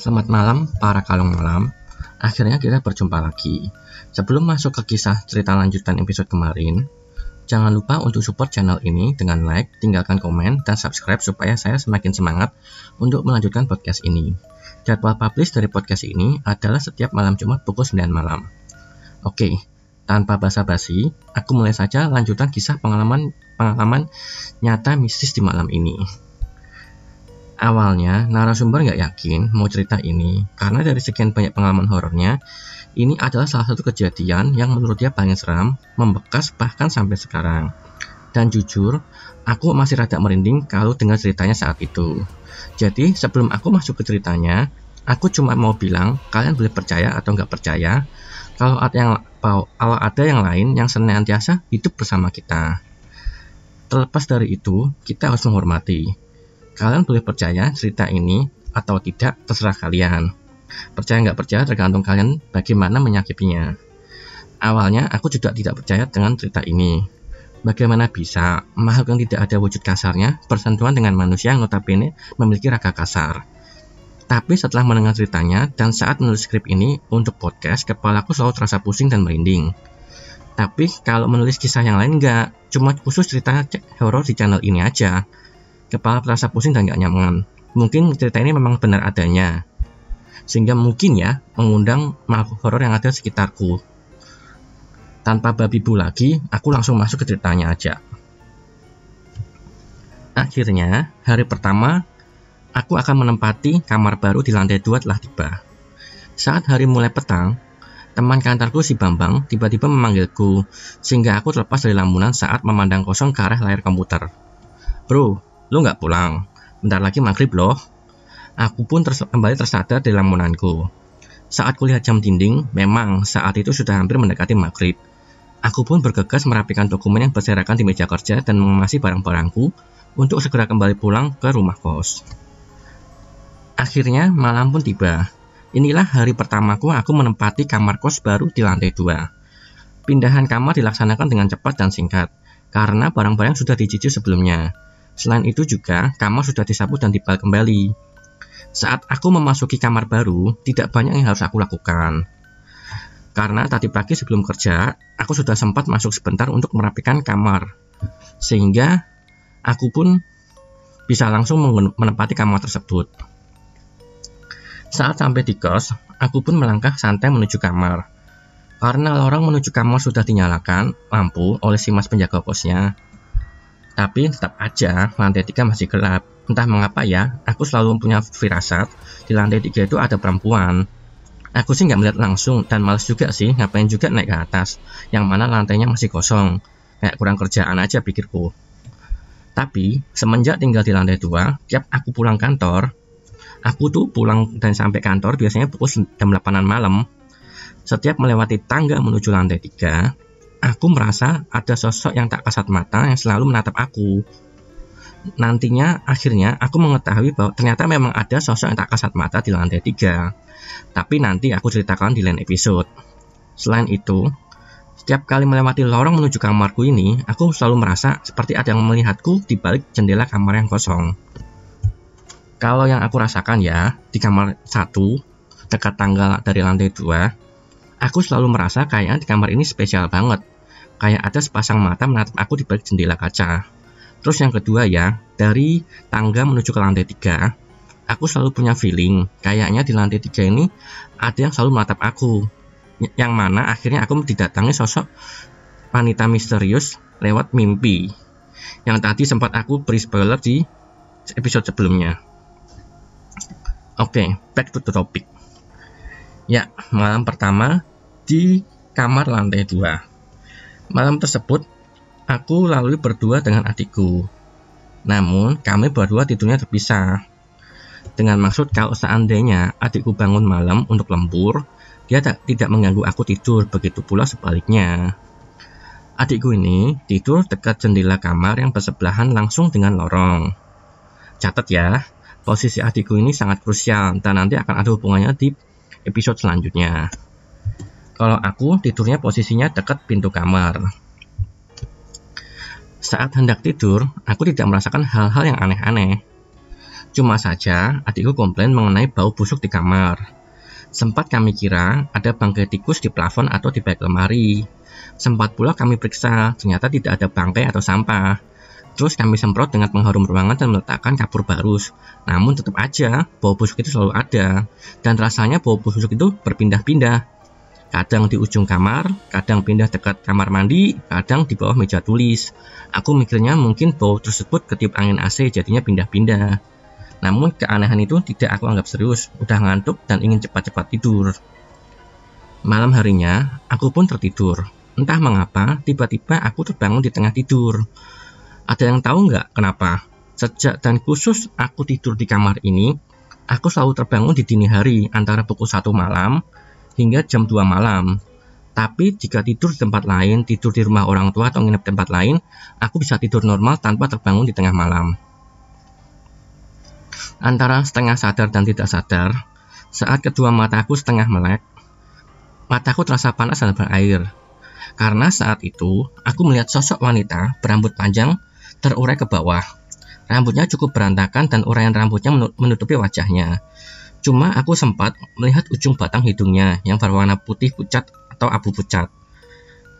Selamat malam para kalung malam. Akhirnya kita berjumpa lagi. Sebelum masuk ke kisah cerita lanjutan episode kemarin, jangan lupa untuk support channel ini dengan like, tinggalkan komen, dan subscribe supaya saya semakin semangat untuk melanjutkan podcast ini. Jadwal publish dari podcast ini adalah setiap malam Jumat pukul 9 malam. Oke, tanpa basa-basi, aku mulai saja lanjutan kisah pengalaman pengalaman nyata mistis di malam ini. Awalnya, narasumber nggak yakin mau cerita ini, karena dari sekian banyak pengalaman horornya, ini adalah salah satu kejadian yang menurut dia paling seram, membekas bahkan sampai sekarang. Dan jujur, aku masih rada merinding kalau dengar ceritanya saat itu. Jadi, sebelum aku masuk ke ceritanya, aku cuma mau bilang, kalian boleh percaya atau nggak percaya, kalau ada yang kalau ada yang lain yang senantiasa hidup bersama kita. Terlepas dari itu, kita harus menghormati Kalian boleh percaya cerita ini atau tidak, terserah kalian. Percaya nggak percaya tergantung kalian bagaimana menyakipinya. Awalnya aku juga tidak percaya dengan cerita ini. Bagaimana bisa makhluk yang tidak ada wujud kasarnya bersentuhan dengan manusia yang notabene memiliki raga kasar? Tapi setelah mendengar ceritanya dan saat menulis skrip ini untuk podcast, kepalaku selalu terasa pusing dan merinding. Tapi kalau menulis kisah yang lain nggak, cuma khusus cerita horor di channel ini aja kepala terasa pusing dan gak nyaman. Mungkin cerita ini memang benar adanya, sehingga mungkin ya mengundang makhluk horor yang ada sekitarku. Tanpa babi bu lagi, aku langsung masuk ke ceritanya aja. Akhirnya, hari pertama, aku akan menempati kamar baru di lantai dua telah tiba. Saat hari mulai petang, teman kantorku si Bambang tiba-tiba memanggilku, sehingga aku terlepas dari lamunan saat memandang kosong ke arah layar komputer. Bro, Lu nggak pulang? Bentar lagi maghrib loh. Aku pun ters kembali tersadar di lamunanku. Saat kulihat jam dinding, memang saat itu sudah hampir mendekati maghrib. Aku pun bergegas merapikan dokumen yang berserakan di meja kerja dan mengemasi barang-barangku untuk segera kembali pulang ke rumah kos. Akhirnya malam pun tiba. Inilah hari pertamaku aku menempati kamar kos baru di lantai dua. Pindahan kamar dilaksanakan dengan cepat dan singkat, karena barang-barang sudah dicicil sebelumnya. Selain itu juga, kamar sudah disapu dan dibal kembali. Saat aku memasuki kamar baru, tidak banyak yang harus aku lakukan. Karena tadi pagi sebelum kerja, aku sudah sempat masuk sebentar untuk merapikan kamar. Sehingga aku pun bisa langsung menempati kamar tersebut. Saat sampai di kos, aku pun melangkah santai menuju kamar. Karena lorong menuju kamar sudah dinyalakan lampu oleh si mas penjaga kosnya, tapi tetap aja lantai tiga masih gelap. Entah mengapa ya, aku selalu punya firasat di lantai tiga itu ada perempuan. Aku sih nggak melihat langsung dan males juga sih ngapain juga naik ke atas, yang mana lantainya masih kosong. Kayak kurang kerjaan aja pikirku. Tapi semenjak tinggal di lantai dua, tiap aku pulang kantor, aku tuh pulang dan sampai kantor biasanya pukul jam 8 malam. Setiap melewati tangga menuju lantai tiga, aku merasa ada sosok yang tak kasat mata yang selalu menatap aku. Nantinya akhirnya aku mengetahui bahwa ternyata memang ada sosok yang tak kasat mata di lantai tiga. Tapi nanti aku ceritakan di lain episode. Selain itu, setiap kali melewati lorong menuju kamarku ini, aku selalu merasa seperti ada yang melihatku di balik jendela kamar yang kosong. Kalau yang aku rasakan ya, di kamar satu, dekat tangga dari lantai dua, Aku selalu merasa kayaknya di kamar ini spesial banget. Kayak ada sepasang mata menatap aku di balik jendela kaca. Terus yang kedua ya, dari tangga menuju ke lantai tiga, aku selalu punya feeling kayaknya di lantai tiga ini ada yang selalu menatap aku. Yang mana akhirnya aku didatangi sosok wanita misterius lewat mimpi. Yang tadi sempat aku beri spoiler di episode sebelumnya. Oke, okay, back to the topic. Ya, malam pertama di kamar lantai dua. Malam tersebut, aku lalu berdua dengan adikku. Namun, kami berdua tidurnya terpisah. Dengan maksud kalau seandainya adikku bangun malam untuk lembur, dia tak, tidak mengganggu aku tidur, begitu pula sebaliknya. Adikku ini tidur dekat jendela kamar yang bersebelahan langsung dengan lorong. Catat ya, posisi adikku ini sangat krusial dan nanti akan ada hubungannya di episode selanjutnya. Kalau aku tidurnya posisinya dekat pintu kamar. Saat hendak tidur, aku tidak merasakan hal-hal yang aneh-aneh. Cuma saja adikku komplain mengenai bau busuk di kamar. Sempat kami kira ada bangkai tikus di plafon atau di bak lemari. Sempat pula kami periksa, ternyata tidak ada bangkai atau sampah. Terus kami semprot dengan pengharum ruangan dan meletakkan kapur barus. Namun tetap aja, bau busuk itu selalu ada. Dan rasanya bau busuk itu berpindah-pindah. Kadang di ujung kamar, kadang pindah dekat kamar mandi, kadang di bawah meja tulis. Aku mikirnya mungkin bau tersebut ketiup angin AC jadinya pindah-pindah. Namun keanehan itu tidak aku anggap serius, udah ngantuk dan ingin cepat-cepat tidur. Malam harinya, aku pun tertidur. Entah mengapa, tiba-tiba aku terbangun di tengah tidur. Ada yang tahu nggak kenapa? Sejak dan khusus aku tidur di kamar ini, aku selalu terbangun di dini hari antara pukul 1 malam hingga jam 2 malam. Tapi jika tidur di tempat lain, tidur di rumah orang tua atau nginep tempat lain, aku bisa tidur normal tanpa terbangun di tengah malam. Antara setengah sadar dan tidak sadar, saat kedua mataku setengah melek, mataku terasa panas dan berair. Karena saat itu, aku melihat sosok wanita berambut panjang terurai ke bawah. Rambutnya cukup berantakan dan uraian rambutnya menutupi wajahnya. Cuma aku sempat melihat ujung batang hidungnya yang berwarna putih pucat atau abu pucat.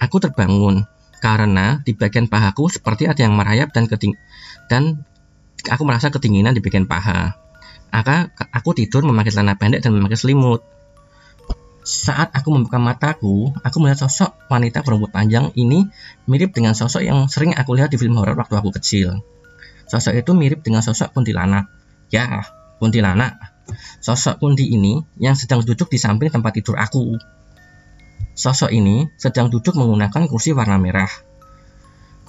Aku terbangun karena di bagian pahaku seperti ada yang merayap dan keting dan aku merasa ketingginan di bagian paha. Maka aku tidur memakai celana pendek dan memakai selimut. Saat aku membuka mataku, aku melihat sosok wanita berambut panjang ini mirip dengan sosok yang sering aku lihat di film horor waktu aku kecil. Sosok itu mirip dengan sosok kuntilanak. Ya, kuntilanak. Sosok kunti ini yang sedang duduk di samping tempat tidur aku. Sosok ini sedang duduk menggunakan kursi warna merah.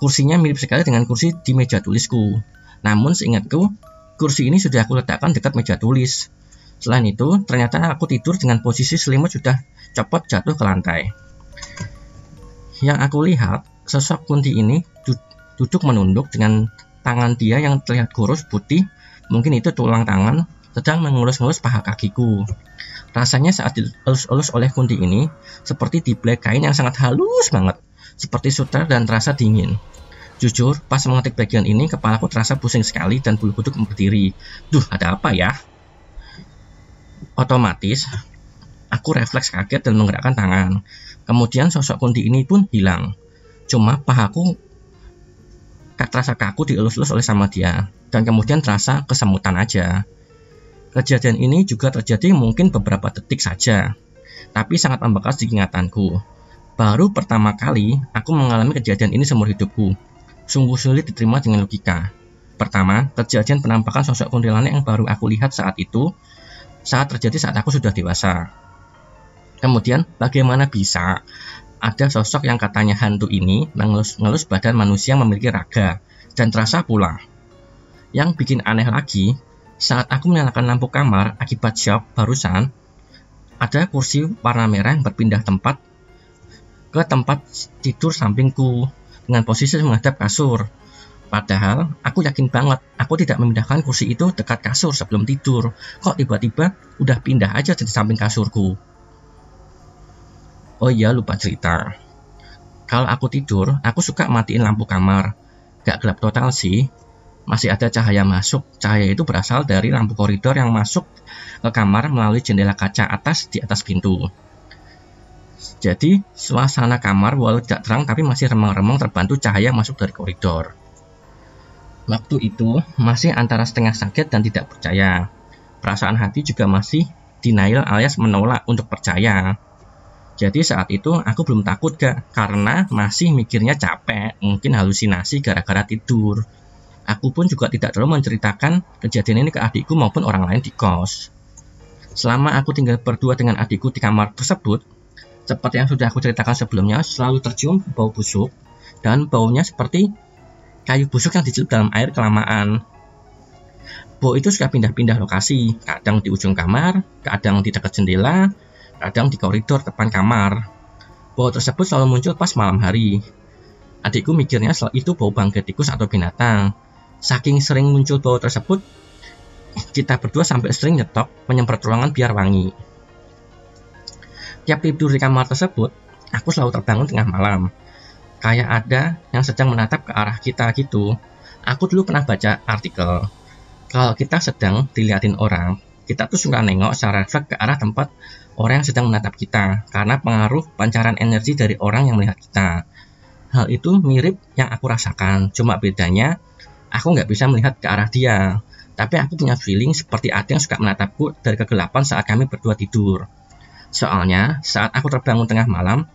Kursinya mirip sekali dengan kursi di meja tulisku. Namun seingatku, kursi ini sudah aku letakkan dekat meja tulis. Selain itu, ternyata aku tidur dengan posisi selimut sudah copot jatuh ke lantai. Yang aku lihat, sosok Kunti ini duduk menunduk dengan tangan dia yang terlihat kurus putih, mungkin itu tulang tangan, sedang mengulus-ngulus paha kakiku. Rasanya saat dielus-elus oleh Kunti ini, seperti dibelai kain yang sangat halus banget, seperti sutra dan terasa dingin. Jujur, pas mengetik bagian ini, kepalaku terasa pusing sekali dan bulu kuduk berdiri. Duh, ada apa ya? Otomatis, aku refleks kaget dan menggerakkan tangan. Kemudian sosok Kunti ini pun hilang. Cuma pahaku terasa kaku dielus-elus oleh sama dia. Dan kemudian terasa kesemutan aja. Kejadian ini juga terjadi mungkin beberapa detik saja. Tapi sangat membekas di ingatanku. Baru pertama kali aku mengalami kejadian ini seumur hidupku. Sungguh sulit diterima dengan logika. Pertama, kejadian penampakan sosok kuntilanak yang baru aku lihat saat itu saat terjadi saat aku sudah dewasa. Kemudian, bagaimana bisa ada sosok yang katanya hantu ini mengelus-ngelus badan manusia yang memiliki raga dan terasa pula. Yang bikin aneh lagi, saat aku menyalakan lampu kamar akibat shock barusan, ada kursi warna merah yang berpindah tempat ke tempat tidur sampingku dengan posisi menghadap kasur. Padahal aku yakin banget aku tidak memindahkan kursi itu dekat kasur sebelum tidur. Kok tiba-tiba udah pindah aja di samping kasurku. Oh iya lupa cerita. Kalau aku tidur, aku suka matiin lampu kamar. Gak gelap total sih. Masih ada cahaya masuk. Cahaya itu berasal dari lampu koridor yang masuk ke kamar melalui jendela kaca atas di atas pintu. Jadi, suasana kamar walau tidak terang tapi masih remang-remang terbantu cahaya masuk dari koridor. Waktu itu masih antara setengah sakit dan tidak percaya. Perasaan hati juga masih denial alias menolak untuk percaya. Jadi saat itu aku belum takut gak karena masih mikirnya capek, mungkin halusinasi gara-gara tidur. Aku pun juga tidak terlalu menceritakan kejadian ini ke adikku maupun orang lain di kos. Selama aku tinggal berdua dengan adikku di kamar tersebut, seperti yang sudah aku ceritakan sebelumnya, selalu tercium bau busuk dan baunya seperti kayu busuk yang dicelup dalam air kelamaan. Bo itu suka pindah-pindah lokasi, kadang di ujung kamar, kadang di dekat jendela, kadang di koridor depan kamar. Bau tersebut selalu muncul pas malam hari. Adikku mikirnya itu bau bangkai tikus atau binatang. Saking sering muncul bau tersebut, kita berdua sampai sering nyetok menyemprot ruangan biar wangi. Tiap tidur di kamar tersebut, aku selalu terbangun tengah malam kayak ada yang sedang menatap ke arah kita gitu. Aku dulu pernah baca artikel Kalau kita sedang dilihatin orang, kita tuh suka nengok secara refleks ke arah tempat orang yang sedang menatap kita karena pengaruh pancaran energi dari orang yang melihat kita. Hal itu mirip yang aku rasakan, cuma bedanya aku nggak bisa melihat ke arah dia. Tapi aku punya feeling seperti ada yang suka menatapku dari kegelapan saat kami berdua tidur. Soalnya, saat aku terbangun tengah malam,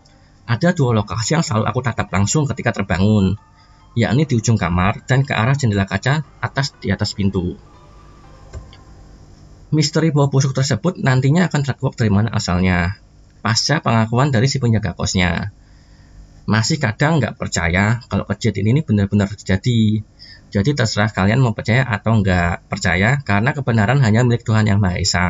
ada dua lokasi yang selalu aku tatap langsung ketika terbangun, yakni di ujung kamar dan ke arah jendela kaca atas di atas pintu. Misteri bau busuk tersebut nantinya akan terkuak dari mana asalnya, pasca pengakuan dari si penjaga kosnya masih kadang nggak percaya kalau kejadian ini benar-benar terjadi. Jadi terserah kalian mau percaya atau nggak percaya karena kebenaran hanya milik Tuhan Yang Maha Esa.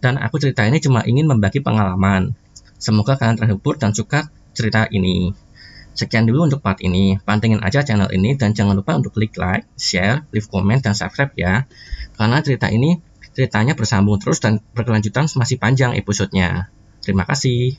Dan aku cerita ini cuma ingin membagi pengalaman. Semoga kalian terhibur dan suka cerita ini. Sekian dulu untuk part ini. Pantengin aja channel ini dan jangan lupa untuk klik like, share, leave comment, dan subscribe ya. Karena cerita ini ceritanya bersambung terus dan berkelanjutan masih panjang episodenya. Terima kasih.